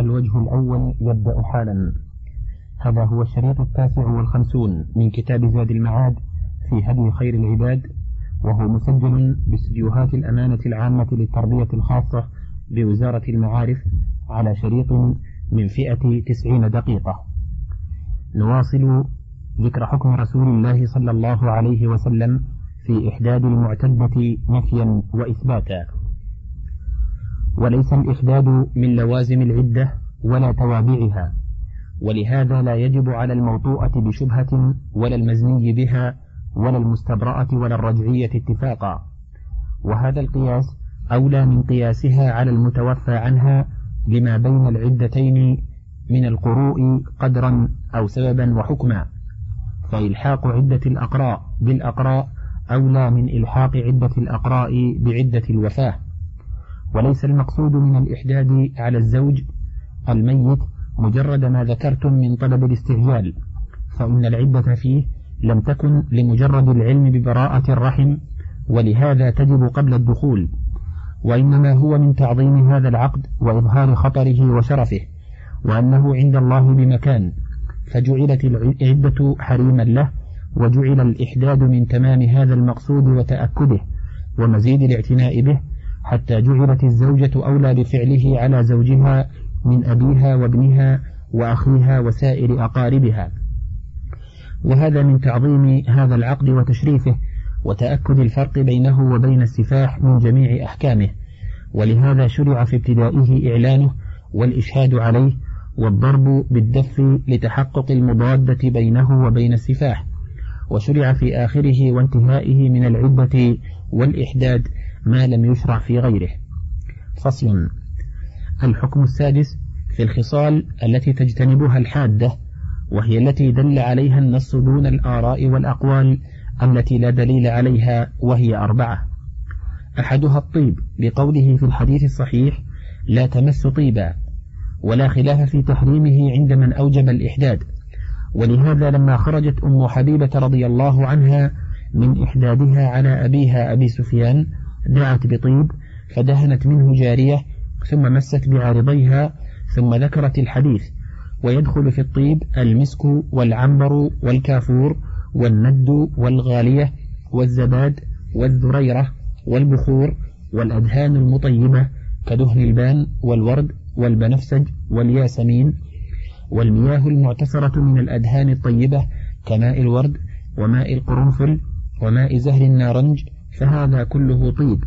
الوجه الأول يبدأ حالا. هذا هو الشريط التاسع والخمسون من كتاب زاد المعاد في هدي خير العباد وهو مسجل باستديوهات الأمانة العامة للتربية الخاصة بوزارة المعارف على شريط من فئة تسعين دقيقة. نواصل ذكر حكم رسول الله صلى الله عليه وسلم في إحداد المعتدة نفيا وإثباتا. وليس الإحداد من لوازم العدة ولا توابعها. ولهذا لا يجب على الموطوءة بشبهة ولا المزني بها ولا المستبرأة ولا الرجعية اتفاقا. وهذا القياس أولى من قياسها على المتوفى عنها لما بين العدتين من القروء قدرا أو سببا وحكما. فإلحاق عدة الأقراء بالأقراء أولى من إلحاق عدة الأقراء بعدة الوفاة. وليس المقصود من الإحداد على الزوج الميت مجرد ما ذكرتم من طلب الاستهجال فإن العدة فيه لم تكن لمجرد العلم ببراءة الرحم ولهذا تجب قبل الدخول وإنما هو من تعظيم هذا العقد وإظهار خطره وشرفه وأنه عند الله بمكان فجعلت العدة حريما له وجعل الإحداد من تمام هذا المقصود وتأكده ومزيد الاعتناء به حتى جعلت الزوجة أولى بفعله على زوجها من أبيها وابنها وأخيها وسائر أقاربها. وهذا من تعظيم هذا العقد وتشريفه وتأكد الفرق بينه وبين السفاح من جميع أحكامه. ولهذا شرع في ابتدائه إعلانه والإشهاد عليه والضرب بالدف لتحقق المضادة بينه وبين السفاح. وشرع في آخره وانتهائه من العدة والإحداد ما لم يشرع في غيره. فصل. الحكم السادس في الخصال التي تجتنبها الحادة وهي التي دل عليها النص دون الآراء والأقوال التي لا دليل عليها وهي أربعة. أحدها الطيب بقوله في الحديث الصحيح لا تمس طيبا ولا خلاف في تحريمه عند من أوجب الإحداد. ولهذا لما خرجت أم حبيبة رضي الله عنها من إحدادها على أبيها أبي سفيان دعت بطيب فدهنت منه جارية ثم مست بعارضيها ثم ذكرت الحديث ويدخل في الطيب المسك والعنبر والكافور والند والغالية والزباد والذريرة والبخور والأدهان المطيبة كدهن البان والورد والبنفسج والياسمين والمياه المعتسرة من الأدهان الطيبة كماء الورد وماء القرنفل وماء زهر النارنج فهذا كله طيب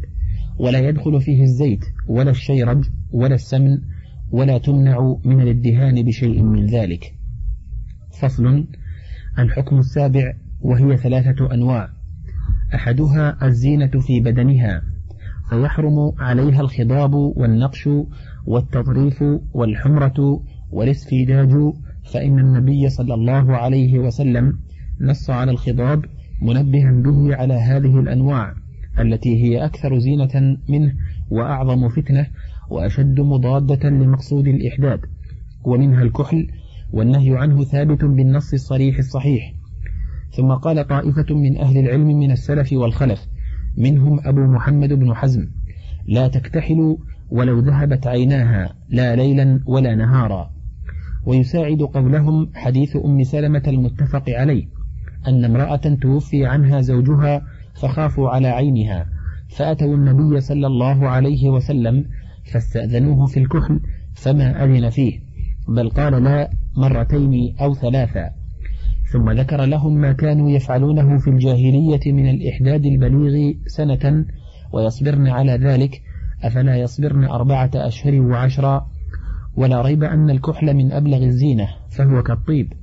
ولا يدخل فيه الزيت ولا الشيرج ولا السمن ولا تمنع من الادهان بشيء من ذلك. فصل الحكم السابع وهي ثلاثة أنواع. أحدها الزينة في بدنها فيحرم عليها الخضاب والنقش والتطريف والحمرة والاسفيداج فإن النبي صلى الله عليه وسلم نص على الخضاب منبها به على هذه الأنواع التي هي أكثر زينة منه وأعظم فتنة وأشد مضادة لمقصود الإحداد ومنها الكحل والنهي عنه ثابت بالنص الصريح الصحيح. ثم قال طائفة من أهل العلم من السلف والخلف منهم أبو محمد بن حزم لا تكتحل ولو ذهبت عيناها لا ليلا ولا نهارا. ويساعد قولهم حديث أم سلمة المتفق عليه. أن امرأة توفي عنها زوجها فخافوا على عينها فأتوا النبي صلى الله عليه وسلم فاستأذنوه في الكحل فما أذن فيه بل قال لا مرتين أو ثلاثا ثم ذكر لهم ما كانوا يفعلونه في الجاهلية من الإحداد البليغ سنة ويصبرن على ذلك أفلا يصبرن أربعة أشهر وعشرا ولا ريب أن الكحل من أبلغ الزينة فهو كالطيب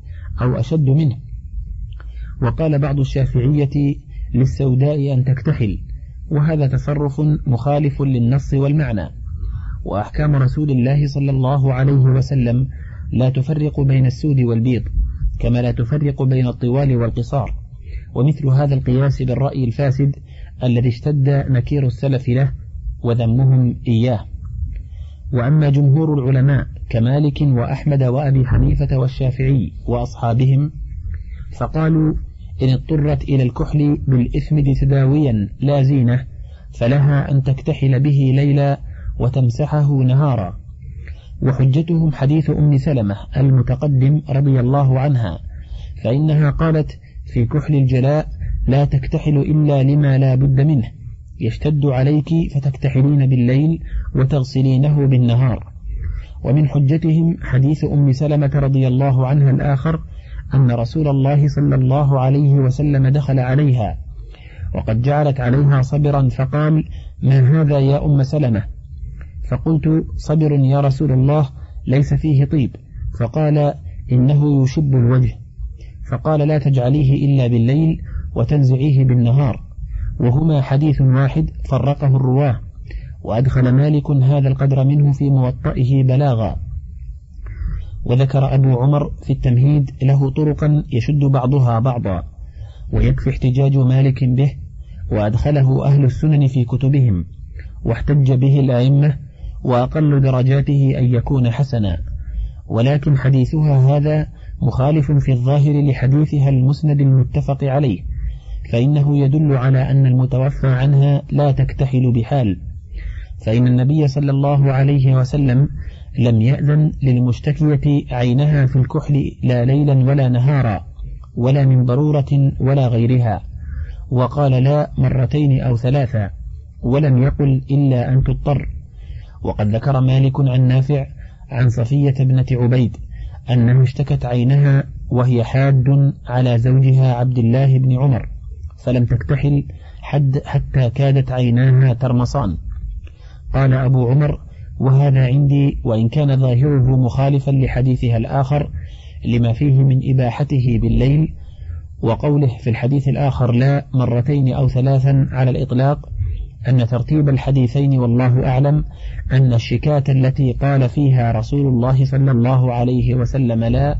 أو أشد منه. وقال بعض الشافعية للسوداء أن تكتحل وهذا تصرف مخالف للنص والمعنى. وأحكام رسول الله صلى الله عليه وسلم لا تفرق بين السود والبيض كما لا تفرق بين الطوال والقصار. ومثل هذا القياس بالرأي الفاسد الذي اشتد نكير السلف له وذمهم إياه. وأما جمهور العلماء كمالك وأحمد وأبي حنيفة والشافعي وأصحابهم فقالوا إن اضطرت إلى الكحل بالإثم تداويا لا زينة فلها أن تكتحل به ليلا وتمسحه نهارا. وحجتهم حديث أم سلمة المتقدم رضي الله عنها فإنها قالت في كحل الجلاء لا تكتحل إلا لما لا بد منه يشتد عليك فتكتحلين بالليل وتغسلينه بالنهار. ومن حجتهم حديث أم سلمة رضي الله عنها الآخر أن رسول الله صلى الله عليه وسلم دخل عليها وقد جعلت عليها صبرا فقال ما هذا يا أم سلمة؟ فقلت صبر يا رسول الله ليس فيه طيب. فقال إنه يشب الوجه. فقال لا تجعليه إلا بالليل وتنزعيه بالنهار. وهما حديث واحد فرقه الرواه وأدخل مالك هذا القدر منه في موطئه بلاغا. وذكر أبو عمر في التمهيد له طرقا يشد بعضها بعضا ويكفي احتجاج مالك به وأدخله أهل السنن في كتبهم واحتج به الأئمة وأقل درجاته أن يكون حسنا. ولكن حديثها هذا مخالف في الظاهر لحديثها المسند المتفق عليه فإنه يدل على أن المتوفى عنها لا تكتحل بحال. فإن النبي صلى الله عليه وسلم لم يأذن للمشتكية عينها في الكحل لا ليلا ولا نهارا ولا من ضرورة ولا غيرها. وقال لا مرتين أو ثلاثا ولم يقل إلا أن تضطر. وقد ذكر مالك عن نافع عن صفية ابنة عبيد أنها اشتكت عينها وهي حاد على زوجها عبد الله بن عمر فلم تكتحل حد حتى كادت عيناها ترمصان. قال أبو عمر وهذا عندي وإن كان ظاهره مخالفا لحديثها الآخر لما فيه من إباحته بالليل وقوله في الحديث الآخر لا مرتين أو ثلاثا على الإطلاق أن ترتيب الحديثين والله أعلم أن الشكاة التي قال فيها رسول الله صلى الله عليه وسلم لا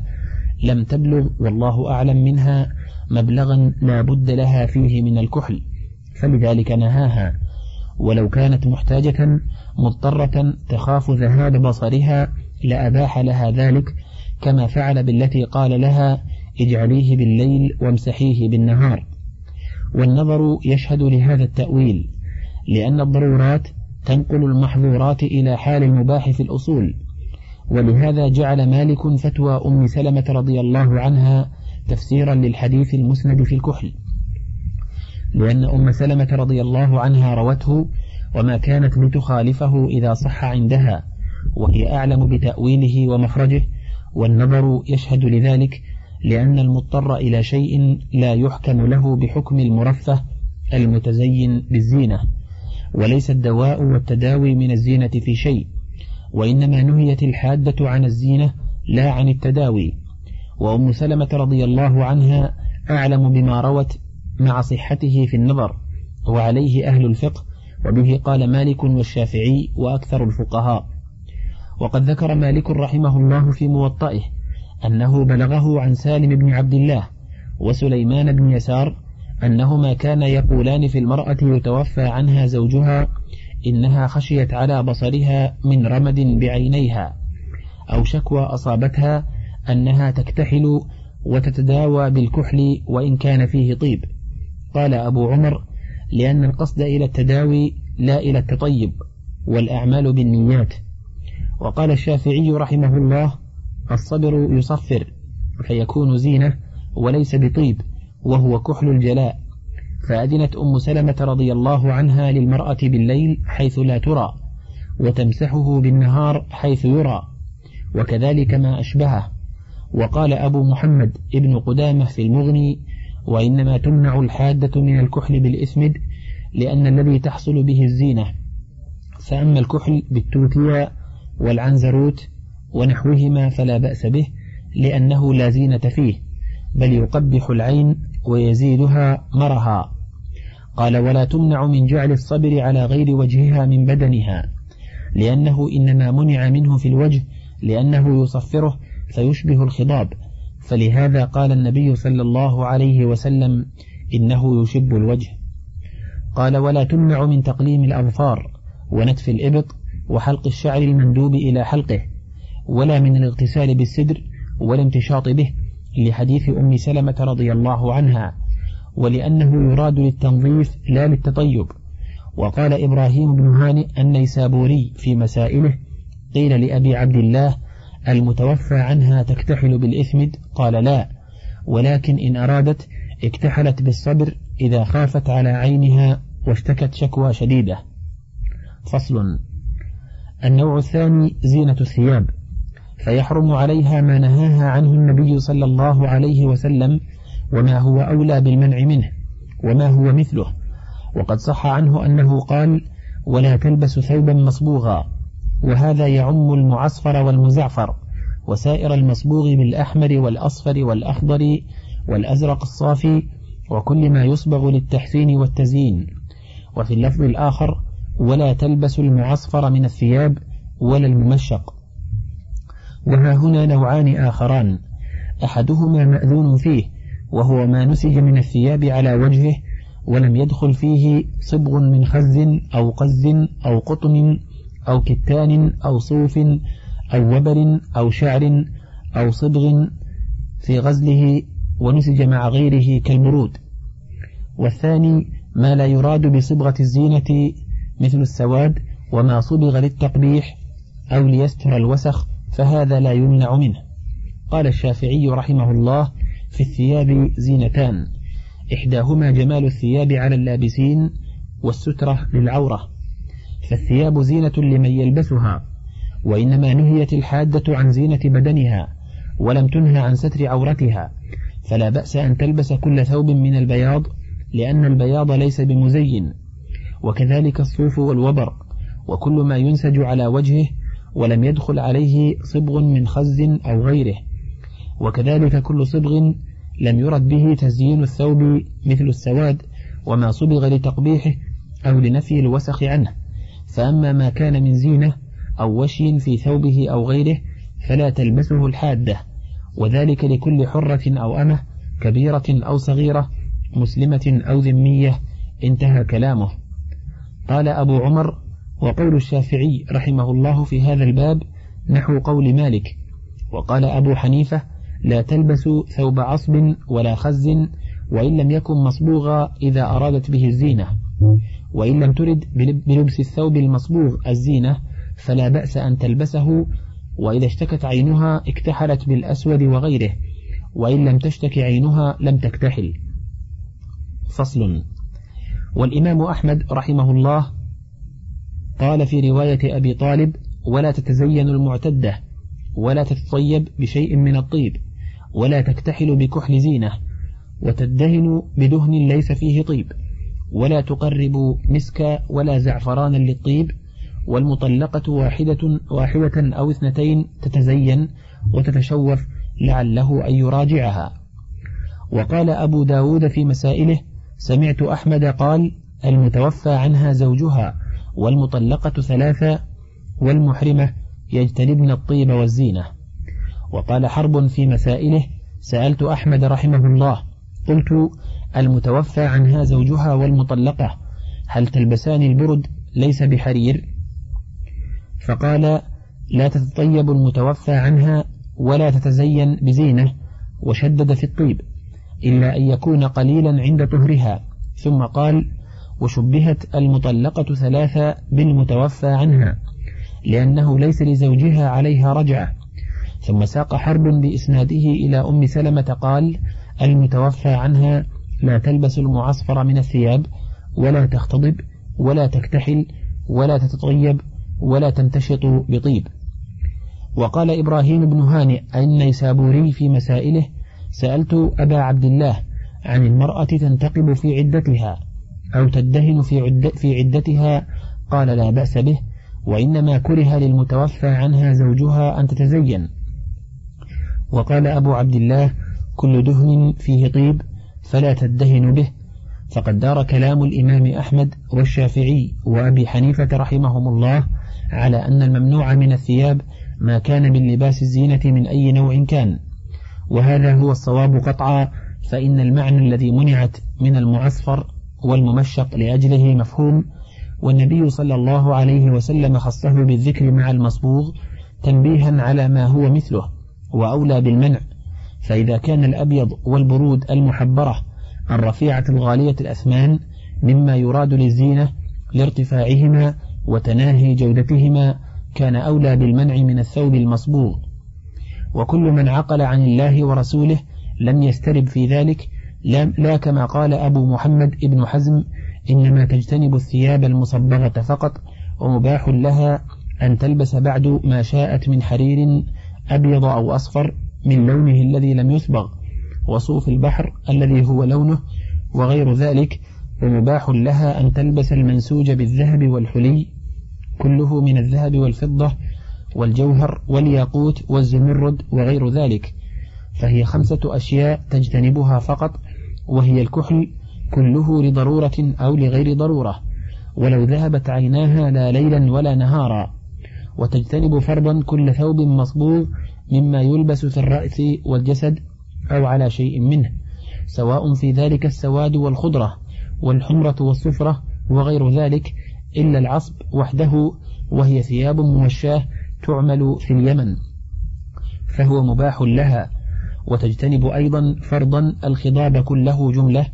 لم تبلغ والله أعلم منها مبلغا لا بد لها فيه من الكحل فلذلك نهاها ولو كانت محتاجة مضطرة تخاف ذهاب بصرها لأباح لها ذلك كما فعل بالتي قال لها اجعليه بالليل وامسحيه بالنهار. والنظر يشهد لهذا التأويل لأن الضرورات تنقل المحظورات إلى حال المباح في الأصول ولهذا جعل مالك فتوى أم سلمة رضي الله عنها تفسيرا للحديث المسند في الكحل لأن أم سلمة رضي الله عنها روته وما كانت لتخالفه إذا صح عندها وهي أعلم بتأويله ومخرجه والنظر يشهد لذلك لأن المضطر إلى شيء لا يحكم له بحكم المرفه المتزين بالزينة وليس الدواء والتداوي من الزينة في شيء وإنما نهيت الحادة عن الزينة لا عن التداوي وأم سلمة رضي الله عنها أعلم بما روت مع صحته في النظر وعليه أهل الفقه وبه قال مالك والشافعي وأكثر الفقهاء. وقد ذكر مالك رحمه الله في موطئه أنه بلغه عن سالم بن عبد الله وسليمان بن يسار أنهما كانا يقولان في المرأة يتوفى عنها زوجها إنها خشيت على بصرها من رمد بعينيها أو شكوى أصابتها أنها تكتحل وتتداوى بالكحل وإن كان فيه طيب. قال أبو عمر لأن القصد إلى التداوي لا إلى التطيب والأعمال بالنيات. وقال الشافعي رحمه الله الصبر يصفر فيكون زينة وليس بطيب وهو كحل الجلاء. فأذنت أم سلمة رضي الله عنها للمرأة بالليل حيث لا ترى وتمسحه بالنهار حيث يرى وكذلك ما أشبهه. وقال أبو محمد ابن قدامة في المغني وإنما تمنع الحادة من الكحل بالإسمد لأن الذي تحصل به الزينة. فأما الكحل بالتوتيا والعنزروت ونحوهما فلا بأس به لأنه لا زينة فيه بل يقبح العين ويزيدها مرها. قال ولا تمنع من جعل الصبر على غير وجهها من بدنها لأنه إنما منع منه في الوجه لأنه يصفره فيشبه الخضاب. فلهذا قال النبي صلى الله عليه وسلم إنه يشب الوجه. قال ولا تمنع من تقليم الأظفار ونتف الإبط وحلق الشعر المندوب إلى حلقه ولا من الاغتسال بالسدر والامتشاط به لحديث أم سلمة رضي الله عنها ولأنه يراد للتنظيف لا للتطيب. وقال إبراهيم بن هانئ النيسابوري في مسائله قيل لأبي عبد الله المتوفى عنها تكتحل بالإثمد قال لا ولكن إن أرادت اكتحلت بالصبر إذا خافت على عينها واشتكت شكوى شديدة. فصل. النوع الثاني زينة الثياب. فيحرم عليها ما نهاها عنه النبي صلى الله عليه وسلم وما هو أولى بالمنع منه وما هو مثله. وقد صح عنه أنه قال ولا تلبس ثوبا مصبوغا وهذا يعم المعصفر والمزعفر وسائر المصبوغ بالأحمر والأصفر والأخضر والأزرق الصافي وكل ما يصبغ للتحسين والتزيين. وفي اللفظ الآخر ولا تلبس المعصفر من الثياب ولا الممشق. وها هنا نوعان آخران. أحدهما مأذون فيه وهو ما نسج من الثياب على وجهه ولم يدخل فيه صبغ من خز أو قز أو قطن أو كتان أو صوف أو وبر أو شعر أو صبغ في غزله ونسج مع غيره كالبرود والثاني ما لا يراد بصبغة الزينة مثل السواد وما صبغ للتقبيح أو ليستر الوسخ فهذا لا يمنع منه. قال الشافعي رحمه الله في الثياب زينتان. إحداهما جمال الثياب على اللابسين والسترة للعورة. فالثياب زينة لمن يلبسها وإنما نهيت الحادة عن زينة بدنها ولم تنهى عن ستر عورتها. فلا بأس أن تلبس كل ثوب من البياض لأن البياض ليس بمزين. وكذلك الصوف والوبر وكل ما ينسج على وجهه ولم يدخل عليه صبغ من خز أو غيره. وكذلك كل صبغ لم يرد به تزيين الثوب مثل السواد وما صبغ لتقبيحه أو لنفي الوسخ عنه. فأما ما كان من زينة أو وشي في ثوبه أو غيره فلا تلبسه الحادة. وذلك لكل حرة أو أمة كبيرة أو صغيرة مسلمة أو ذمية انتهى كلامه. قال أبو عمر وقول الشافعي رحمه الله في هذا الباب نحو قول مالك وقال أبو حنيفة لا تلبس ثوب عصب ولا خز وإن لم يكن مصبوغا إذا أرادت به الزينة وإن لم ترد بلبس الثوب المصبوغ الزينة فلا بأس أن تلبسه وإذا اشتكت عينها اكتحلت بالأسود وغيره وإن لم تشتك عينها لم تكتحل. فصل. والإمام أحمد رحمه الله قال في رواية أبي طالب ولا تتزين المعتدة ولا تتطيب بشيء من الطيب ولا تكتحل بكحل زينة وتدهن بدهن ليس فيه طيب ولا تقرب مسكا ولا زعفرانا للطيب والمطلقة واحدة واحدة أو اثنتين تتزين وتتشوف لعله أن يراجعها. وقال أبو داود في مسائله سمعت أحمد قال المتوفى عنها زوجها والمطلقة ثلاثة والمحرمة يجتنبن الطيب والزينة. وقال حرب في مسائله سألت أحمد رحمه الله قلت المتوفى عنها زوجها والمطلقة هل تلبسان البرد؟ ليس بحرير. فقال لا تتطيب المتوفى عنها ولا تتزين بزينة وشدد في الطيب إلا أن يكون قليلا عند طهرها. ثم قال وشبهت المطلقة ثلاثة بالمتوفى عنها لأنه ليس لزوجها عليها رجعة. ثم ساق حرب بإسناده إلى أم سلمة قال المتوفى عنها لا تلبس المعصفر من الثياب ولا تختضب ولا تكتحل ولا تتطيب ولا تنتشط بطيب. وقال إبراهيم بن هانئ النيسابوري في مسائله سألت أبا عبد الله عن المرأة تنتقب في عدتها أو تدهن في, عد في عدتها قال لا بأس به وإنما كره للمتوفى عنها زوجها أن تتزين. وقال أبو عبد الله كل دهن فيه طيب فلا تدهن به. فقد دار كلام الإمام أحمد والشافعي وأبي حنيفة رحمهم الله على أن الممنوع من الثياب ما كان من لباس الزينة من أي نوع كان. وهذا هو الصواب قطعا فإن المعنى الذي منعت من المعصفر والممشق لأجله مفهوم والنبي صلى الله عليه وسلم خصه بالذكر مع المصبوغ تنبيها على ما هو مثله وأولى بالمنع. فإذا كان الأبيض والبرود المحبرة الرفيعة الغالية الأثمان مما يراد للزينة لارتفاعهما وتناهي جودتهما كان أولى بالمنع من الثوب المصبوغ. وكل من عقل عن الله ورسوله لم يسترب في ذلك لا كما قال أبو محمد ابن حزم إنما تجتنب الثياب المصبغة فقط ومباح لها أن تلبس بعد ما شاءت من حرير أبيض أو أصفر من لونه الذي لم يصبغ وصوف البحر الذي هو لونه وغير ذلك ومباح لها أن تلبس المنسوج بالذهب والحلي كله من الذهب والفضة والجوهر والياقوت والزمرد وغير ذلك. فهي خمسة أشياء تجتنبها فقط وهي الكحل كله لضرورة أو لغير ضرورة. ولو ذهبت عيناها لا ليلا ولا نهارا. وتجتنب فرضا كل ثوب مصبوغ مما يلبس في الرأس والجسد أو على شيء منه سواء في ذلك السواد والخضرة. والحمرة والصفرة وغير ذلك إلا العصب وحده وهي ثياب موشاه تعمل في اليمن فهو مباح لها. وتجتنب أيضا فرضا الخضاب كله جملة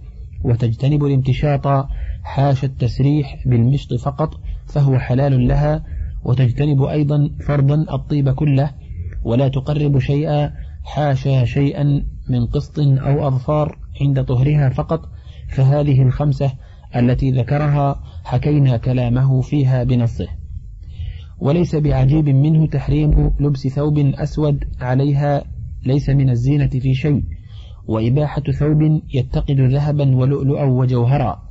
وتجتنب الامتشاط حاش التسريح بالمشط فقط فهو حلال لها. وتجتنب أيضا فرضا الطيب كله ولا تقرب شيئا حاشا شيئا من قسط أو أظفار عند طهرها فقط فهذه الخمسة التي ذكرها حكينا كلامه فيها بنصه. وليس بعجيب منه تحريم لبس ثوب أسود عليها ليس من الزينة في شيء. وإباحة ثوب يتقد ذهبا ولؤلؤا وجوهرا.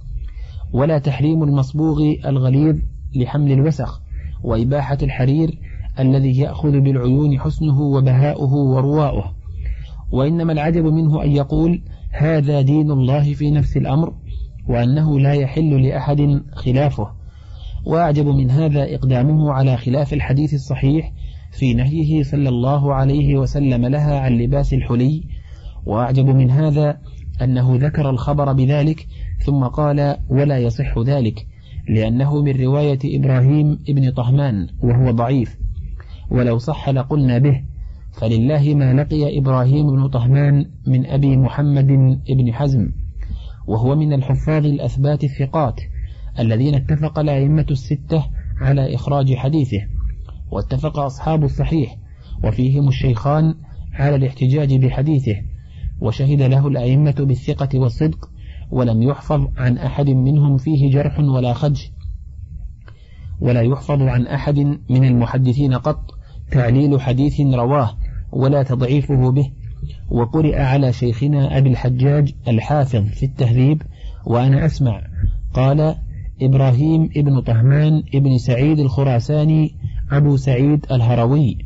ولا تحريم المصبوغ الغليظ لحمل الوسخ. وإباحة الحرير الذي يأخذ بالعيون حسنه وبهاؤه ورواؤه. وإنما العجب منه أن يقول هذا دين الله في نفس الأمر وأنه لا يحل لأحد خلافه. وأعجب من هذا إقدامه على خلاف الحديث الصحيح في نهيه صلى الله عليه وسلم لها عن لباس الحلي. وأعجب من هذا أنه ذكر الخبر بذلك ثم قال ولا يصح ذلك لأنه من رواية إبراهيم ابن طهمان وهو ضعيف. ولو صح لقلنا به فلله ما لقي إبراهيم بن طهمان من أبي محمد بن حزم وهو من الحفاظ الأثبات الثقات الذين اتفق الأئمة الستة على إخراج حديثه واتفق أصحاب الصحيح وفيهم الشيخان على الاحتجاج بحديثه وشهد له الأئمة بالثقة والصدق ولم يحفظ عن أحد منهم فيه جرح ولا خدش ولا يحفظ عن أحد من المحدثين قط تعليل حديث رواه ولا تضعيفه به. وقرئ على شيخنا أبي الحجاج الحافظ في التهذيب وأنا أسمع. قال إبراهيم ابن طهمان ابن سعيد الخراساني أبو سعيد الهروي.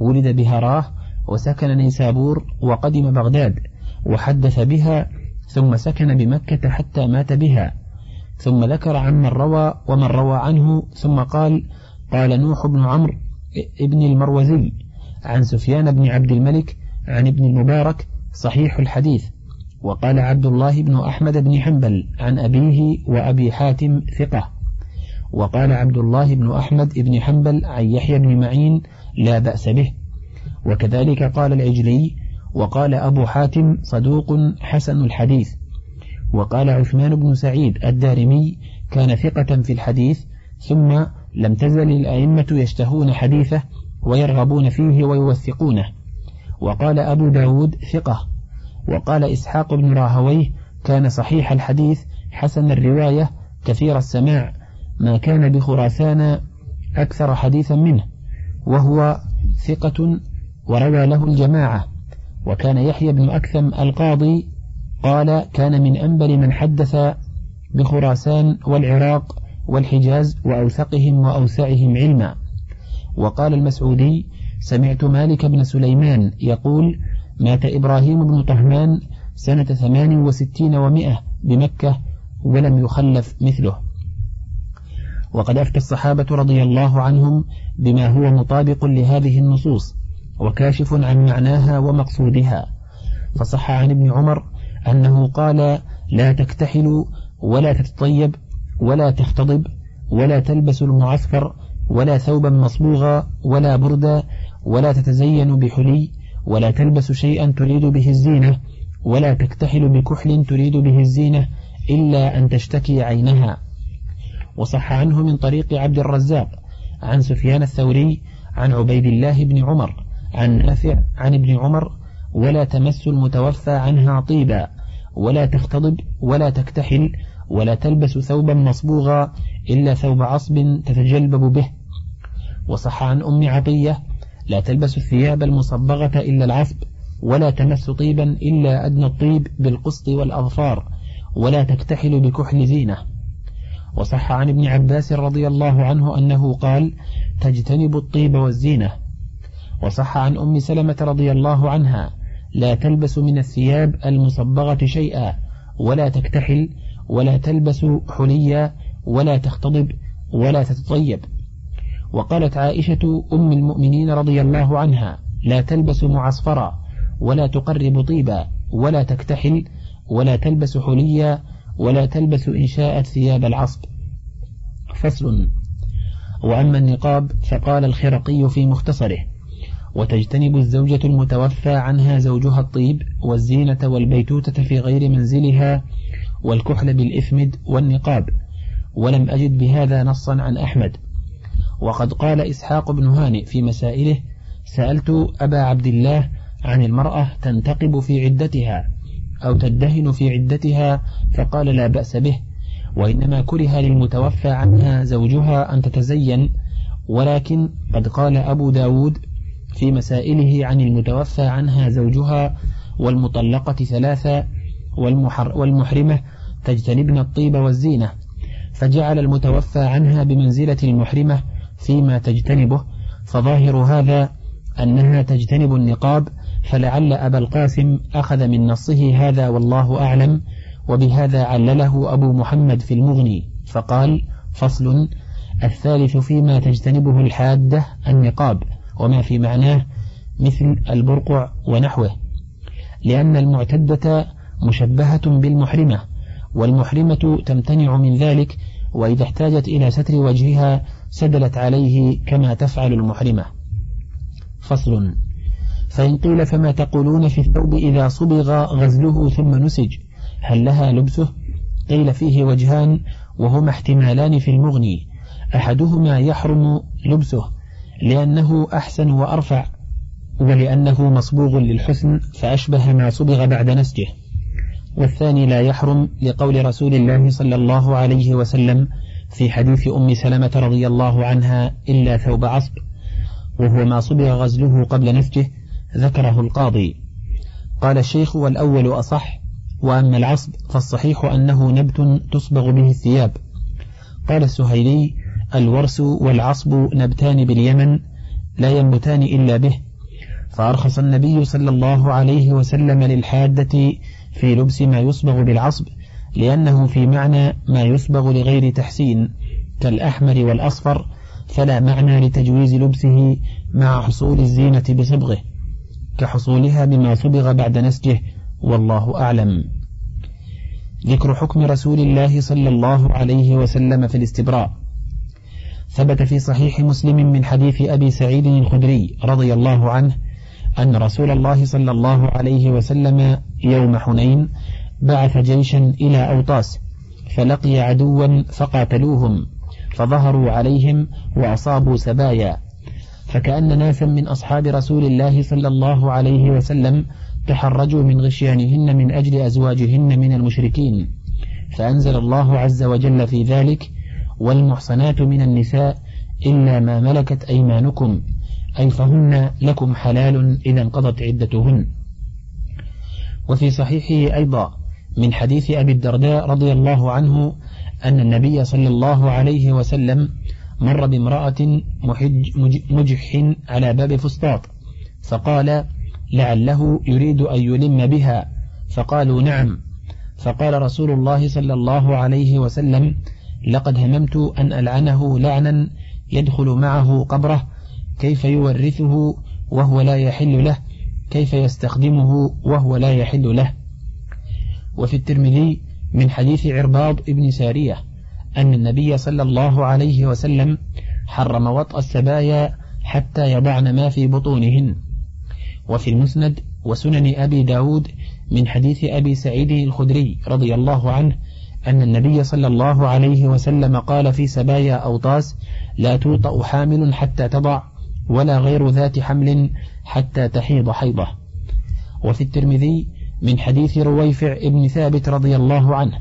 ولد بهراه وسكن نيسابور وقدم بغداد وحدث بها ثم سكن بمكة حتى مات بها. ثم ذكر عمن روى ومن روى عنه ثم قال قال نوح بن عمرو ابن المروزي. عن سفيان بن عبد الملك عن ابن المبارك صحيح الحديث وقال عبد الله بن أحمد بن حنبل عن أبيه وأبي حاتم ثقة وقال عبد الله بن أحمد بن حنبل عن يحيى بن معين لا بأس به وكذلك قال العجلي وقال أبو حاتم صدوق حسن الحديث وقال عثمان بن سعيد الدارمي كان ثقة في الحديث ثم لم تزل الأئمة يشتهون حديثه ويرغبون فيه ويوثقونه. وقال أبو داود ثقة. وقال إسحاق بن راهويه كان صحيح الحديث حسن الرواية كثير السماع. ما كان بخراسان أكثر حديثا منه. وهو ثقة وروى له الجماعة. وكان يحيى بن أكثم القاضي قال كان من أنبل من حدث بخراسان والعراق والحجاز وأوثقهم وأوسعهم علما. وقال المسعودي سمعت مالك بن سليمان يقول مات إبراهيم بن طهمان سنة ثمان وستين ومائة بمكة ولم يخلف مثله. وقد أفتى الصحابة رضي الله عنهم بما هو مطابق لهذه النصوص وكاشف عن معناها ومقصودها. فصح عن ابن عمر أنه قال لا تكتحلوا ولا تتطيب ولا تختضب ولا تلبس المعسكر ولا ثوبا مصبوغا ولا بردا ولا تتزين بحلي ولا تلبس شيئا تريد به الزينة ولا تكتحل بكحل تريد به الزينة إلا أن تشتكي عينها. وصح عنه من طريق عبد الرزاق عن سفيان الثوري عن عبيد الله بن عمر عن نافع عن ابن عمر ولا تمس المتوفى عنها طيبا ولا تختضب ولا تكتحل ولا تلبس ثوبا مصبوغا إلا ثوب عصب تتجلبب به. وصح عن أم عطية لا تلبس الثياب المصبغة إلا العصب ولا تمس طيبا إلا أدنى الطيب بالقسط والأظفار ولا تكتحل بكحل زينة. وصح عن ابن عباس رضي الله عنه أنه قال تجتنب الطيب والزينة. وصح عن أم سلمة رضي الله عنها لا تلبس من الثياب المصبغة شيئا ولا تكتحل ولا تلبس حليا ولا تختضب ولا تتطيب. وقالت عائشة أم المؤمنين رضي الله عنها لا تلبس معصفرا ولا تقرب طيبا ولا تكتحل ولا تلبس حليا ولا تلبس إن شاءت ثياب العصب. فصل. وأما النقاب فقال الخرقي في مختصره وتجتنب الزوجة المتوفى عنها زوجها الطيب والزينة والبيتوتة في غير منزلها والكحل بالإثمد والنقاب. ولم أجد بهذا نصا عن أحمد. وقد قال إسحاق بن هانئ في مسائله سألت أبا عبد الله عن المرأة تنتقب في عدتها أو تدهن في عدتها فقال لا بأس به وإنما كره للمتوفى عنها زوجها أن تتزين. ولكن قد قال أبو داود في مسائله عن المتوفى عنها زوجها والمطلقة ثلاثة والمحر والمحرمة تجتنبن الطيب والزينة. فجعل المتوفى عنها بمنزلة المحرمة فيما تجتنبه فظاهر هذا أنها تجتنب النقاب فلعل أبا القاسم أخذ من نصه هذا والله أعلم وبهذا علله أبو محمد في المغني. فقال فصل. الثالث فيما تجتنبه الحادة النقاب وما في معناه مثل البرقع ونحوه لأن المعتدة مشبهة بالمحرمة. والمحرمة تمتنع من ذلك وإذا احتاجت إلى ستر وجهها سدلت عليه كما تفعل المحرمة. فصل. فإن قيل فما تقولون في الثوب إذا صبغ غزله ثم نسج هل لها لبسه؟ قيل فيه وجهان وهما احتمالان في المغني. أحدهما يحرم لبسه لأنه أحسن وأرفع ولأنه مصبوغ للحسن فأشبه ما صبغ بعد نسجه. والثاني لا يحرم لقول رسول الله صلى الله عليه وسلم في حديث أم سلمة رضي الله عنها إلا ثوب عصب وهو ما صبغ غزله قبل نسجه ذكره القاضي. قال الشيخ والأول أصح وأما العصب فالصحيح أنه نبت تصبغ به الثياب. قال السهيلي الورس والعصب نبتان باليمن لا ينبتان إلا به. فأرخص النبي صلى الله عليه وسلم للحادة في لبس ما يصبغ بالعصب لأنه في معنى ما يصبغ لغير تحسين كالأحمر والأصفر فلا معنى لتجويز لبسه مع حصول الزينة بصبغه كحصولها بما صبغ بعد نسجه والله أعلم. ذكر حكم رسول الله صلى الله عليه وسلم في الاستبراء. ثبت في صحيح مسلم من حديث أبي سعيد الخدري رضي الله عنه أن رسول الله صلى الله عليه وسلم يوم حنين بعث جيشا إلى أوطاس فلقي عدوا فقاتلوهم فظهروا عليهم وأصابوا سبايا فكأن ناسا من أصحاب رسول الله صلى الله عليه وسلم تحرجوا من غشيانهن من أجل أزواجهن من المشركين. فأنزل الله عز وجل في ذلك والمحصنات من النساء إلا ما ملكت أيمانكم أي فهن لكم حلال إذا انقضت عدتهن. وفي صحيحه أيضا من حديث أبي الدرداء رضي الله عنه أن النبي صلى الله عليه وسلم مر بامرأة محج مجح على باب فسطاط فقال لعله يريد أن يلم بها. فقالوا نعم. فقال رسول الله صلى الله عليه وسلم لقد هممت أن ألعنه لعنا يدخل معه قبره كيف يورثه وهو لا يحل له؟ كيف يستخدمه وهو لا يحل له؟ وفي الترمذي من حديث عرباض ابن سارية أن النبي صلى الله عليه وسلم حرم وطأ السبايا حتى يضعن ما في بطونهن. وفي المسند وسنن أبي داود من حديث أبي سعيد الخدري رضي الله عنه أن النبي صلى الله عليه وسلم قال في سبايا أوطاس لا توطأ حامل حتى تضع ولا غير ذات حمل حتى تحيض حيضة. وفي الترمذي من حديث رويفع ابن ثابت رضي الله عنه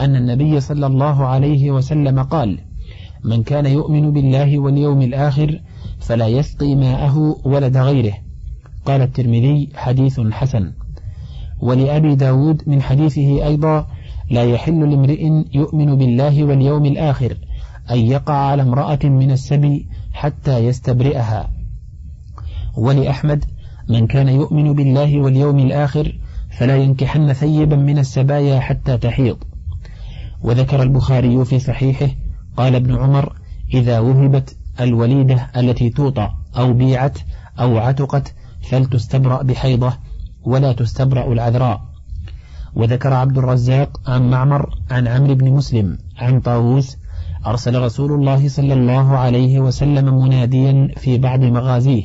أن النبي صلى الله عليه وسلم قال من كان يؤمن بالله واليوم الآخر فلا يسقي ماءه ولد غيره قال الترمذي حديث حسن ولأبي داود من حديثه أيضا لا يحل لامرئ يؤمن بالله واليوم الآخر أن يقع على امرأة من السبي حتى يستبرئها. ولأحمد من كان يؤمن بالله واليوم الآخر فلا ينكحن ثيبا من السبايا حتى تحيض. وذكر البخاري في صحيحه قال ابن عمر إذا وهبت الوليدة التي توطى أو بيعت أو عتقت فلتستبرأ بحيضة ولا تستبرأ العذراء. وذكر عبد الرزاق عن معمر عن عمرو بن مسلم عن طاووس أرسل رسول الله صلى الله عليه وسلم مناديا في بعض مغازيه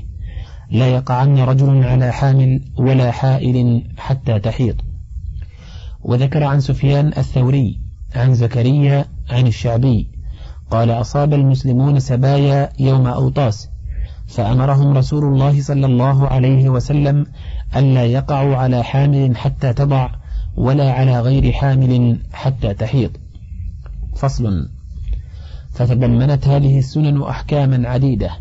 لا يقعن رجل على حامل ولا حائل حتى تحيض وذكر عن سفيان الثوري عن زكريا عن الشعبي قال أصاب المسلمون سبايا يوم أوطاس فأمرهم رسول الله صلى الله عليه وسلم ألا يقعوا على حامل حتى تضع ولا على غير حامل حتى تحيض فصل. فتضمنت هذه السنن أحكاما عديدة.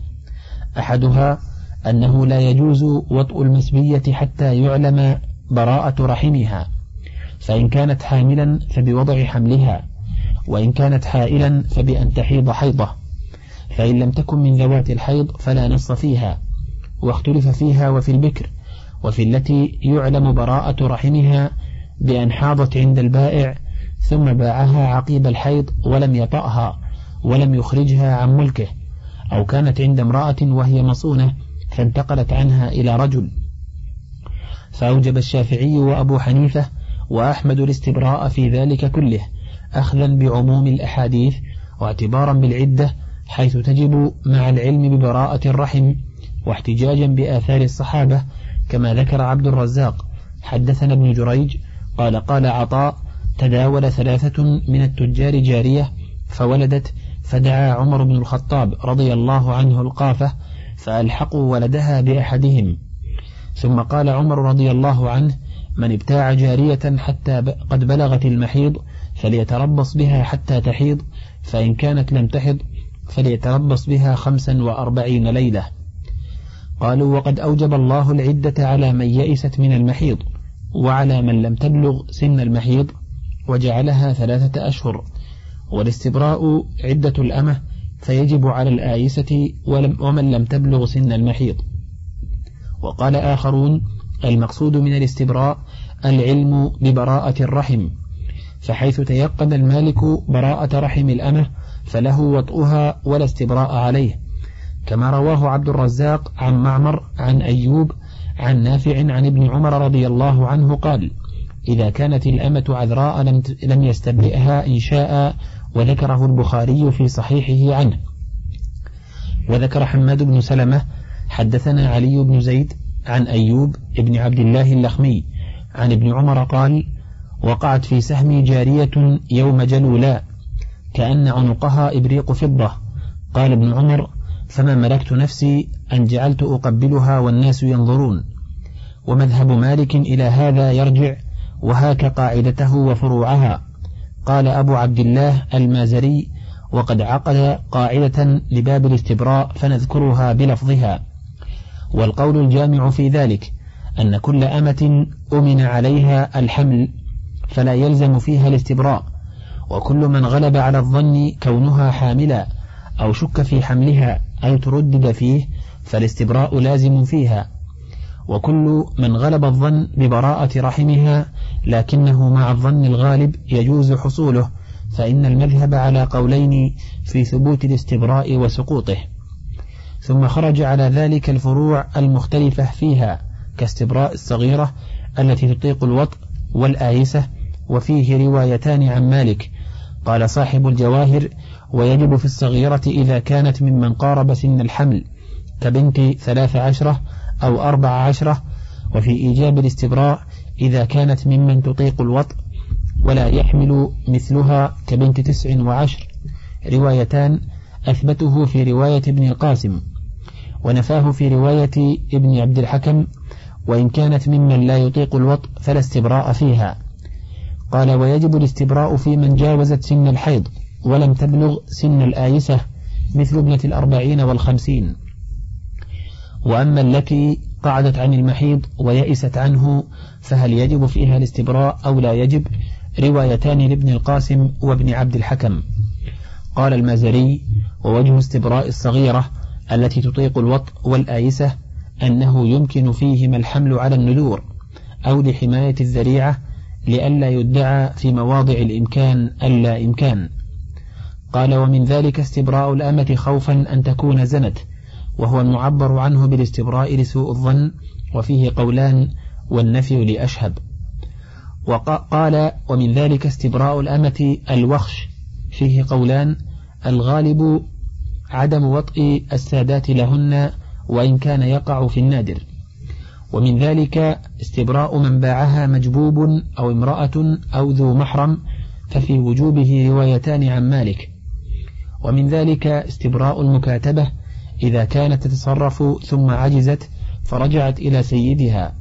أحدها أنه لا يجوز وطء المسبية حتى يعلم براءة رحمها فإن كانت حاملا فبوضع حملها وإن كانت حائلا فبأن تحيض حيضة فإن لم تكن من ذوات الحيض فلا نص فيها واختلف فيها وفي البكر وفي التي يعلم براءة رحمها بأن حاضت عند البائع ثم باعها عقيب الحيض ولم يطأها. ولم يخرجها عن ملكه أو كانت عند امرأة وهي مصونة فانتقلت عنها إلى رجل. فأوجب الشافعي وأبو حنيفة وأحمد الاستبراء في ذلك كله أخذا بعموم الأحاديث واعتبارا بالعدة حيث تجب مع العلم ببراءة الرحم واحتجاجا بآثار الصحابة كما ذكر عبد الرزاق. حدثنا ابن جريج قال قال عطاء تداول ثلاثة من التجار جارية فولدت فدعا عمر بن الخطاب رضي الله عنه القافة فألحقوا ولدها بأحدهم. ثم قال عمر رضي الله عنه من ابتاع جارية حتى قد بلغت المحيض فليتربص بها حتى تحيض فإن كانت لم تحض فليتربص بها خمسا وأربعين ليلة قالوا وقد أوجب الله العدة على من يئست من المحيض وعلى من لم تبلغ سن المحيض وجعلها ثلاثة أشهر والاستبراء عدة الأمة فيجب على الآيسة ومن لم تبلغ سن المحيض وقال آخرون المقصود من الاستبراء العلم ببراءة الرحم فحيث تيقن المالك براءة رحم الأمة فله وطئها ولا استبراء عليه. كما رواه عبد الرزاق عن معمر عن أيوب عن نافع عن ابن عمر رضي الله عنه قال إذا كانت الأمة عذراء لم يستبرئها إن شاء وذكره البخاري في صحيحه عنه. وذكر حماد بن سلمة حدثنا علي بن زيد عن أيوب ابن عبد الله اللخمي عن ابن عمر قال وقعت في سهمي جارية يوم جلولا كأن عنقها إبريق فضة. قال ابن عمر فما ملكت نفسي أن جعلت أقبلها والناس ينظرون. ومذهب مالك إلى هذا يرجع وهاك قاعدته وفروعها. قال أبو عبد الله المازري وقد عقد قاعدة لباب الاستبراء فنذكرها بلفظها. والقول الجامع في ذلك أن كل أمة أمن عليها الحمل فلا يلزم فيها الاستبراء وكل من غلب على الظن كونها حاملا أو شك في حملها أو تردد فيه فالاستبراء لازم فيها. وكل من غلب الظن ببراءة رحمها لكنه مع الظن الغالب يجوز حصوله فإن المذهب على قولين في ثبوت الاستبراء وسقوطه. ثم خرج على ذلك الفروع المختلفة فيها كاستبراء الصغيرة التي تطيق الوطء والآيسة وفيه روايتان عن مالك. قال صاحب الجواهر ويجب في الصغيرة إذا كانت ممن قارب سن الحمل كبنت ثلاث عشرة أو أربع عشرة وفي إيجاب الاستبراء إذا كانت ممن تطيق الوطء ولا يحمل مثلها كبنت تسع وعشر. روايتان أثبته في رواية ابن القاسم ونفاه في رواية ابن عبد الحكم وإن كانت ممن لا يطيق الوط فلا استبراء فيها. قال ويجب الاستبراء في من جاوزت سن الحيض ولم تبلغ سن الآيسة مثل ابنة الأربعين والخمسين. وأما التي قعدت عن المحيض ويئست عنه فهل يجب فيها الاستبراء أو لا يجب؟ روايتان لابن القاسم وابن عبد الحكم. قال المازري ووجه استبراء الصغيرة التي تطيق الوط والآيسة أنه يمكن فيهما الحمل على النذور أو لحماية الذريعة لئلا يدعى في مواضع الإمكان ألا إمكان. قال ومن ذلك استبراء الأمة خوفا أن تكون زنت وهو المعبر عنه بالاستبراء لسوء الظن وفيه قولان والنفي لأشهب وقال ومن ذلك استبراء الأمة الوخش. فيه قولان الغالب عدم وطئ السادات لهن وإن كان يقع في النادر. ومن ذلك استبراء من باعها مجبوب أو امرأة أو ذو محرم ففي وجوبه روايتان عن مالك. ومن ذلك استبراء المكاتبة إذا كانت تتصرف ثم عجزت فرجعت إلى سيدها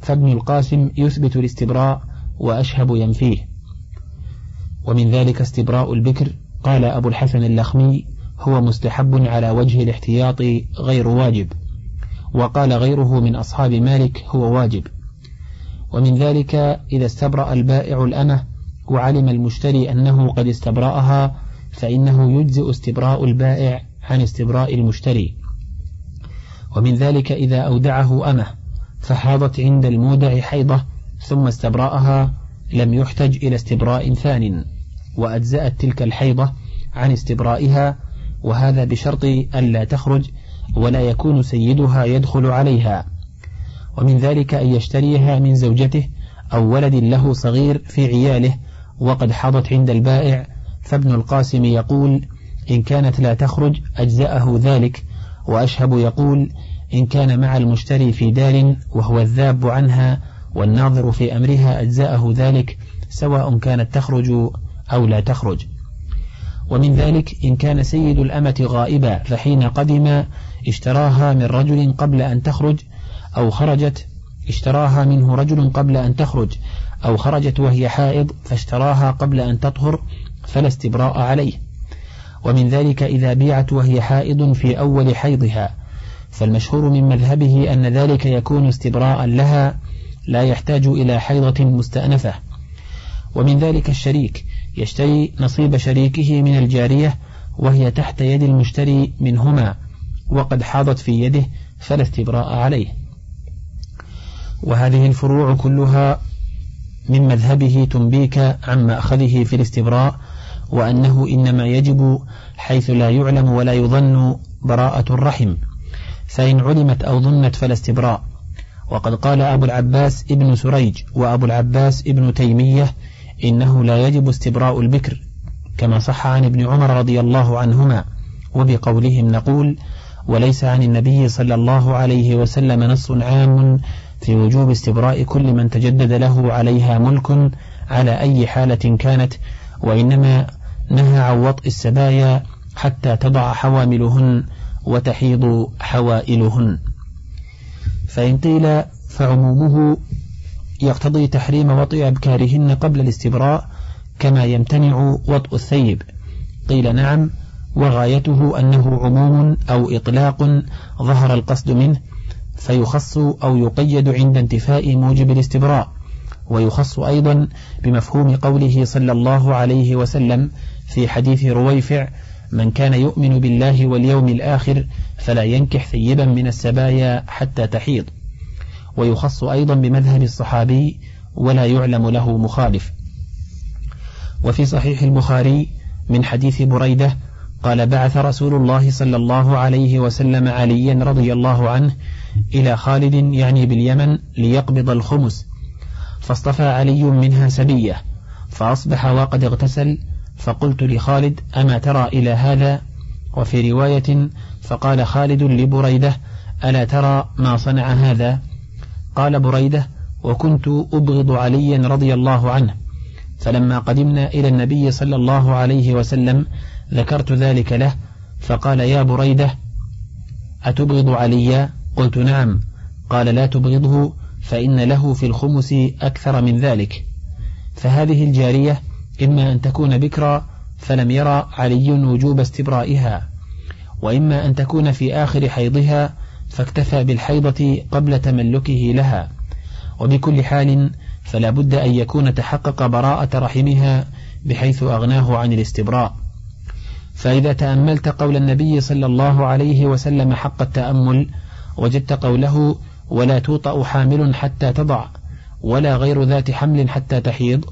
فابن القاسم يثبت الاستبراء وأشهب ينفيه. ومن ذلك استبراء البكر قال أبو الحسن اللخمي هو مستحب على وجه الاحتياط غير واجب وقال غيره من أصحاب مالك هو واجب. ومن ذلك إذا استبرأ البائع الأمة وعلم المشتري أنه قد استبرأها فإنه يجزئ استبراء البائع عن استبراء المشتري. ومن ذلك إذا أودعه أمه فحاضت عند المودع حيضة ثم استبرأها لم يحتج إلى استبراء ثان وأجزأت تلك الحيضة عن استبرائها وهذا بشرط ألا تخرج ولا يكون سيدها يدخل عليها. ومن ذلك أن يشتريها من زوجته أو ولد له صغير في عياله وقد حضت عند البائع فابن القاسم يقول إن كانت لا تخرج أجزأه ذلك وأشهب يقول إن كان مع المشتري في دار وهو الذاب عنها والناظر في أمرها أجزاءه ذلك سواء كانت تخرج أو لا تخرج. ومن ذلك إن كان سيد الأمة غائبا فحين قدم اشتراها من رجل قبل أن تخرج أو خرجت اشتراها منه رجل قبل أن تخرج أو خرجت وهي حائض فاشتراها قبل أن تطهر فلا استبراء عليه. ومن ذلك إذا بيعت وهي حائض في أول حيضها. فالمشهور من مذهبه أن ذلك يكون استبراء لها لا يحتاج إلى حيضة مستأنفة. ومن ذلك الشريك يشتري نصيب شريكه من الجارية وهي تحت يد المشتري منهما وقد حاضت في يده فلا استبراء عليه. وهذه الفروع كلها من مذهبه تنبيك عن مأخذه في الاستبراء وأنه إنما يجب حيث لا يعلم ولا يظن براءة الرحم. فإن علمت أو ظنت فلا استبراء. وقد قال أبو العباس ابن سريج وأبو العباس ابن تيمية إنه لا يجب استبراء البكر كما صح عن ابن عمر رضي الله عنهما. وبقولهم نقول وليس عن النبي صلى الله عليه وسلم نص عام في وجوب استبراء كل من تجدد له عليها ملك على أي حالة كانت وإنما نهى عن وطء السبايا حتى تضع حواملهن وتحيض حوائلهن. فإن قيل فعمومه يقتضي تحريم وطئ أبكارهن قبل الاستبراء كما يمتنع وطء الثيب. قيل نعم وغايته أنه عموم أو إطلاق ظهر القصد منه فيخص أو يقيد عند انتفاء موجب الاستبراء ويخص أيضا بمفهوم قوله صلى الله عليه وسلم في حديث رويفع من كان يؤمن بالله واليوم الآخر فلا ينكح ثيبا من السبايا حتى تحيض. ويخص أيضا بمذهب الصحابي ولا يعلم له مخالف. وفي صحيح البخاري من حديث بريدة قال بعث رسول الله صلى الله عليه وسلم عليا رضي الله عنه إلى خالد يعني باليمن ليقبض الخمس فاصطفى علي منها سبية فأصبح وقد اغتسل فقلت لخالد أما ترى إلى هذا؟ وفي رواية فقال خالد لبريدة ألا ترى ما صنع هذا؟ قال بريدة وكنت أبغض عليا رضي الله عنه. فلما قدمنا إلى النبي صلى الله عليه وسلم ذكرت ذلك له فقال يا بريدة أتبغض عليا قلت نعم. قال لا تبغضه فإن له في الخمس أكثر من ذلك. فهذه الجارية إما أن تكون بكرا فلم يرى علي وجوب استبرائها وإما أن تكون في آخر حيضها فاكتفى بالحيضة قبل تملكه لها. وبكل حال فلا بد أن يكون تحقق براءة رحمها بحيث أغناه عن الاستبراء. فإذا تأملت قول النبي صلى الله عليه وسلم حق التأمل وجدت قوله ولا توطأ حامل حتى تضع ولا غير ذات حمل حتى تحيض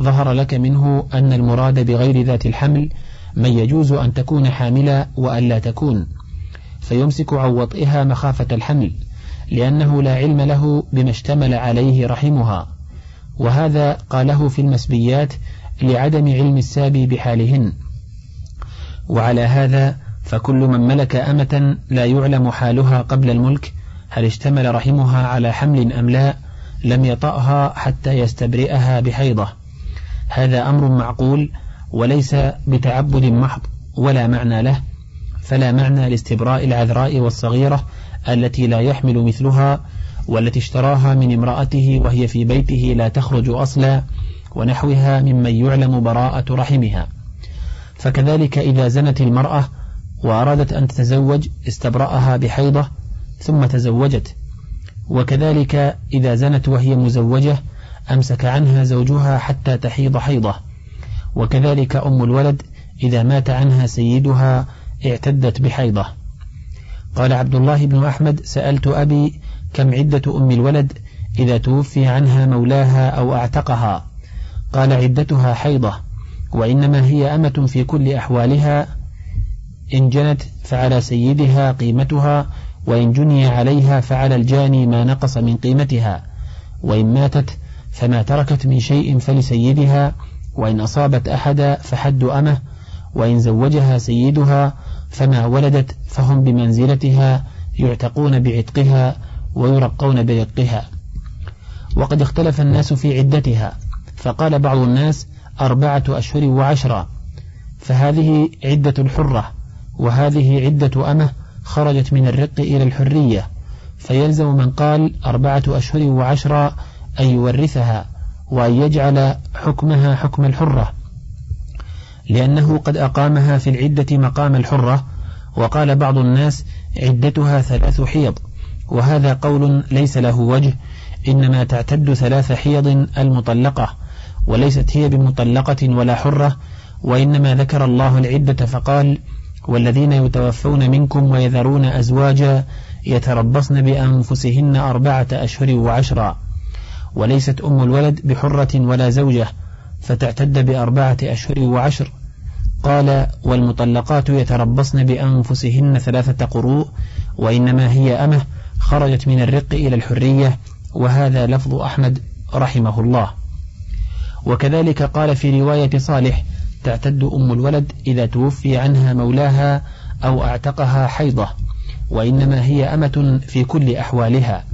ظهر لك منه أن المراد بغير ذات الحمل من يجوز أن تكون حاملا وأن لا تكون فيمسك عن وطئها مخافة الحمل لأنه لا علم له بما اشتمل عليه رحمها. وهذا قاله في المسبيات لعدم علم السابي بحالهن. وعلى هذا فكل من ملك أمة لا يعلم حالها قبل الملك هل اشتمل رحمها على حمل أم لا لم يطأها حتى يستبرئها بحيضة. هذا أمر معقول وليس بتعبد محض ولا معنى له فلا معنى لاستبراء العذراء والصغيرة التي لا يحمل مثلها والتي اشتراها من امرأته وهي في بيته لا تخرج أصلا ونحوها ممن يعلم براءة رحمها. فكذلك إذا زنت المرأة وأرادت أن تتزوج استبرأها بحيضة ثم تزوجت. وكذلك إذا زنت وهي مزوجة أمسك عنها زوجها حتى تحيض حيضة. وكذلك أم الولد إذا مات عنها سيدها اعتدت بحيضة. قال عبد الله بن أحمد سألت أبي كم عدة أم الولد إذا توفي عنها مولاها أو أعتقها؟ قال عدتها حيضة وإنما هي أمة في كل أحوالها. إن جنت فعلى سيدها قيمتها وإن جني عليها فعلى الجاني ما نقص من قيمتها. وإن ماتت فما تركت من شيء فلسيدها وإن أصابت أحدا فحد أمه وإن زوجها سيدها فما ولدت فهم بمنزلتها يعتقون بعتقها ويرقون برقها. وقد اختلف الناس في عدتها فقال بعض الناس أربعة أشهر وعشرة. فهذه عدة الحرة وهذه عدة أمه خرجت من الرق إلى الحرية. فيلزم من قال أربعة أشهر وعشرة أن يورثها وأن يجعل حكمها حكم الحرة. لأنه قد أقامها في العدة مقام الحرة وقال بعض الناس عدتها ثلاث حيض وهذا قول ليس له وجه إنما تعتد ثلاث حيض المطلقة وليست هي بمطلقة ولا حرة وإنما ذكر الله العدة فقال والذين يتوفون منكم ويذرون أزواجا يتربصن بأنفسهن أربعة أشهر وعشرا. وليست أم الولد بحرة ولا زوجة فتعتد بأربعة أشهر وعشر. قال والمطلقات يتربصن بأنفسهن ثلاثة قروء وإنما هي أمة خرجت من الرق إلى الحرية وهذا لفظ أحمد رحمه الله. وكذلك قال في رواية صالح تعتد أم الولد إذا توفي عنها مولاها أو أعتقها حيضة وإنما هي أمة في كل أحوالها.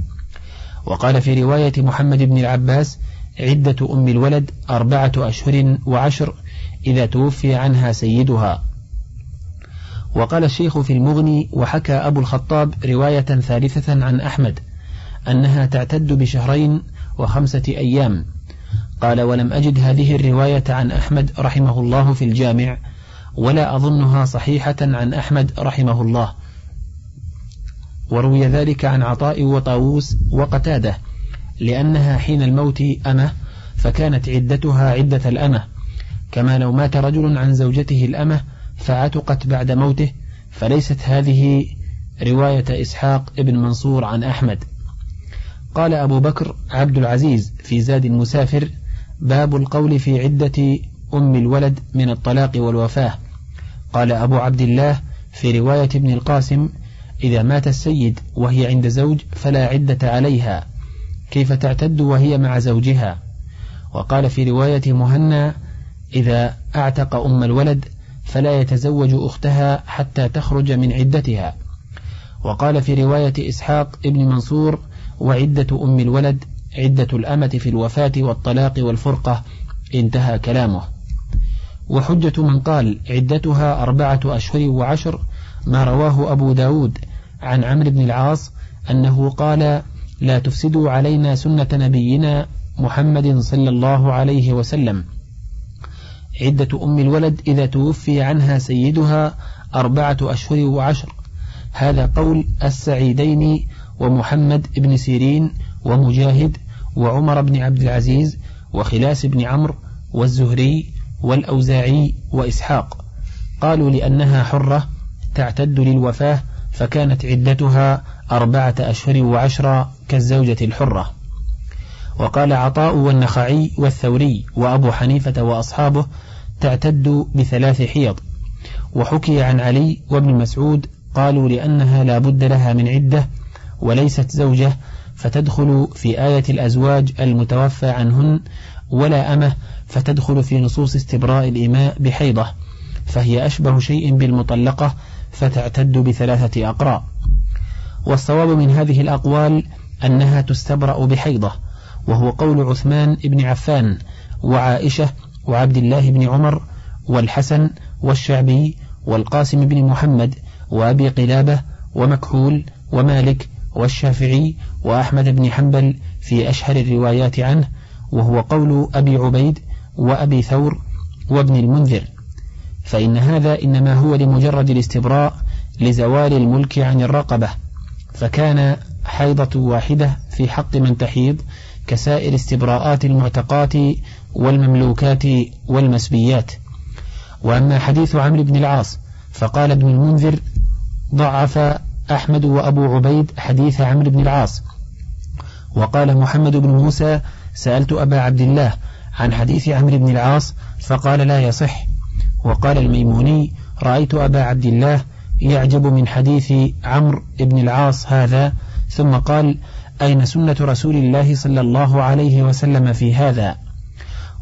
وقال في رواية محمد بن العباس عدة أم الولد أربعة أشهر وعشر إذا توفي عنها سيدها. وقال الشيخ في المغني وحكى أبو الخطاب رواية ثالثة عن أحمد أنها تعتد بشهرين وخمسة أيام. قال ولم أجد هذه الرواية عن أحمد رحمه الله في الجامع ولا أظنها صحيحة عن أحمد رحمه الله. وروي ذلك عن عطاء وطاووس وقتاده لأنها حين الموت أمة فكانت عدتها عدة الأمة. كما لو مات رجل عن زوجته الأمة فعتقت بعد موته فليست هذه رواية إسحاق ابن منصور عن أحمد. قال أبو بكر عبد العزيز في زاد المسافر باب القول في عدة أم الولد من الطلاق والوفاة. قال أبو عبد الله في رواية ابن القاسم إذا مات السيد وهي عند زوج فلا عدة عليها كيف تعتد وهي مع زوجها؟ وقال في رواية مهنا إذا أعتق أم الولد فلا يتزوج أختها حتى تخرج من عدتها. وقال في رواية إسحاق ابن منصور وعدة أم الولد عدة الأمة في الوفاة والطلاق والفرقة انتهى كلامه. وحجة من قال عدتها أربعة أشهر وعشر ما رواه أبو داود عن عمرو بن العاص أنه قال لا تفسدوا علينا سنة نبينا محمد صلى الله عليه وسلم. عدة أم الولد إذا توفي عنها سيدها أربعة أشهر وعشر. هذا قول السعيدين ومحمد بن سيرين ومجاهد وعمر بن عبد العزيز وخلاس بن عمرو والزهري والأوزاعي وإسحاق. قالوا لأنها حرة تعتد للوفاة فكانت عدتها أربعة أشهر وعشرة كالزوجة الحرة. وقال عطاء والنخعي والثوري وأبو حنيفة وأصحابه تعتد بثلاث حيض. وحكي عن علي وابن مسعود قالوا لأنها لا بد لها من عدة وليست زوجة فتدخل في آية الأزواج المتوفى عنهن ولا أمة فتدخل في نصوص استبراء الإماء بحيضة فهي أشبه شيء بالمطلقة فتعتد بثلاثة أقراء والصواب من هذه الأقوال أنها تستبرأ بحيضة وهو قول عثمان بن عفان وعائشة وعبد الله بن عمر والحسن والشعبي والقاسم بن محمد وأبي قلابة ومكحول ومالك والشافعي وأحمد بن حنبل في أشهر الروايات عنه وهو قول أبي عبيد وأبي ثور وابن المنذر. فإن هذا إنما هو لمجرد الاستبراء لزوال الملك عن الرقبة فكان حيضة واحدة في حق من تحيض كسائر استبراءات المعتقات والمملوكات والمسبيات. وأما حديث عمرو بن العاص فقال ابن المنذر ضعف أحمد وأبو عبيد حديث عمرو بن العاص وقال محمد بن موسى سألت أبا عبد الله عن حديث عمرو بن العاص فقال لا يصح وقال الميموني رأيت أبا عبد الله يعجب من حديث عمرو بن العاص هذا ثم قال أين سنة رسول الله صلى الله عليه وسلم في هذا؟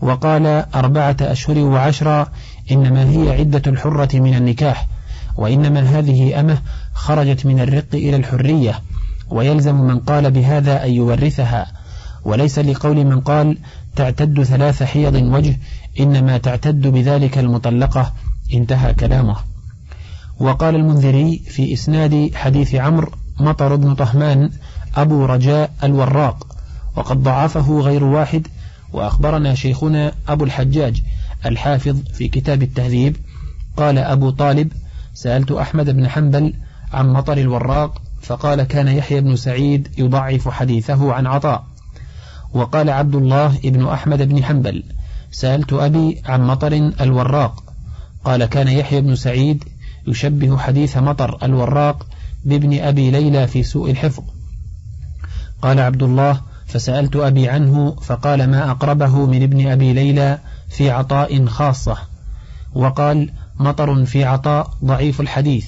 وقال أربعة أشهر وعشرة إنما هي عدة الحرة من النكاح وإنما هذه أمة خرجت من الرق إلى الحرية ويلزم من قال بهذا أن يورثها وليس لقول من قال تعتد ثلاث حيض وجه إنما تعتد بذلك المطلقة انتهى كلامه. وقال المنذري في إسناد حديث عمرو مطر بن طهمان أبو رجاء الوراق وقد ضعفه غير واحد وأخبرنا شيخنا أبو الحجاج الحافظ في كتاب التهذيب قال أبو طالب سألت أحمد بن حنبل عن مطر الوراق فقال كان يحيى بن سعيد يضعف حديثه عن عطاء. وقال عبد الله بن أحمد بن حنبل سألت أبي عن مطر الوراق. قال كان يحيى بن سعيد يشبه حديث مطر الوراق بابن أبي ليلى في سوء الحفظ. قال عبد الله فسألت أبي عنه فقال ما أقربه من ابن أبي ليلى في عطاء خاصة؟ وقال مطر في عطاء ضعيف الحديث.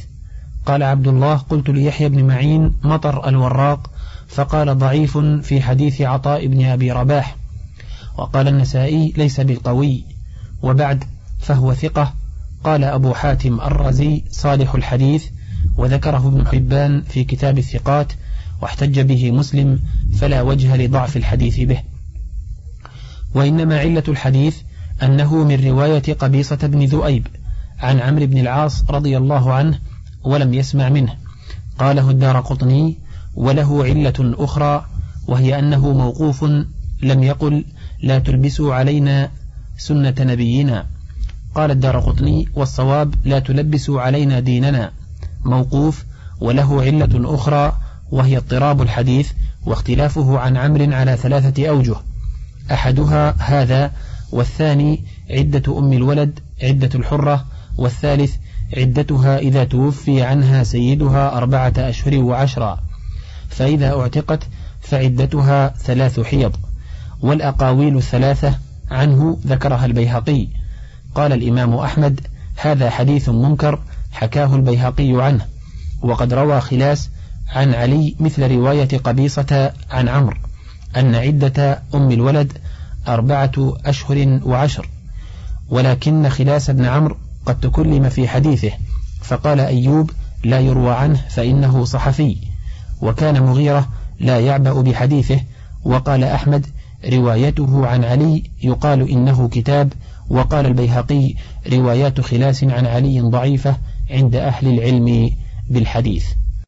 قال عبد الله قلت ليحيى بن معين مطر الوراق. فقال ضعيف في حديث عطاء بن أبي رباح. وقال النسائي ليس بالقوي. وبعد فهو ثقة. قال أبو حاتم الرزي صالح الحديث وذكره ابن حبان في كتاب الثقات واحتج به مسلم فلا وجه لضعف الحديث به. وإنما علة الحديث أنه من رواية قبيصة بن ذؤيب عن عمرو بن العاص رضي الله عنه ولم يسمع منه. قاله الدار قطني وله علة أخرى وهي أنه موقوف لم يقل لا تلبسوا علينا سنة نبينا. قال الدار قطني والصواب لا تلبسوا علينا ديننا. موقوف وله علة أخرى وهي اضطراب الحديث واختلافه عن عمر على ثلاثة أوجه. أحدها هذا والثاني عدة أم الولد عدة الحرة والثالث عدتها إذا توفي عنها سيدها أربعة أشهر وعشرة. فإذا اعتقت فعدتها ثلاث حيض. والأقاويل الثلاثة عنه ذكرها البيهقي. قال الإمام أحمد هذا حديث منكر حكاه البيهقي عنه وقد روى خلاس عن علي مثل رواية قبيصة عن عمرو أن عدة أم الولد أربعة أشهر وعشر. ولكن خلاس بن عمرو قد تكلم في حديثه فقال أيوب لا يروى عنه فإنه صحفي وكان مغيرة لا يعبأ بحديثه وقال أحمد روايته عن علي يقال إنه كتاب وقال البيهقي روايات خلاس عن علي ضعيفة عند أهل العلم بالحديث.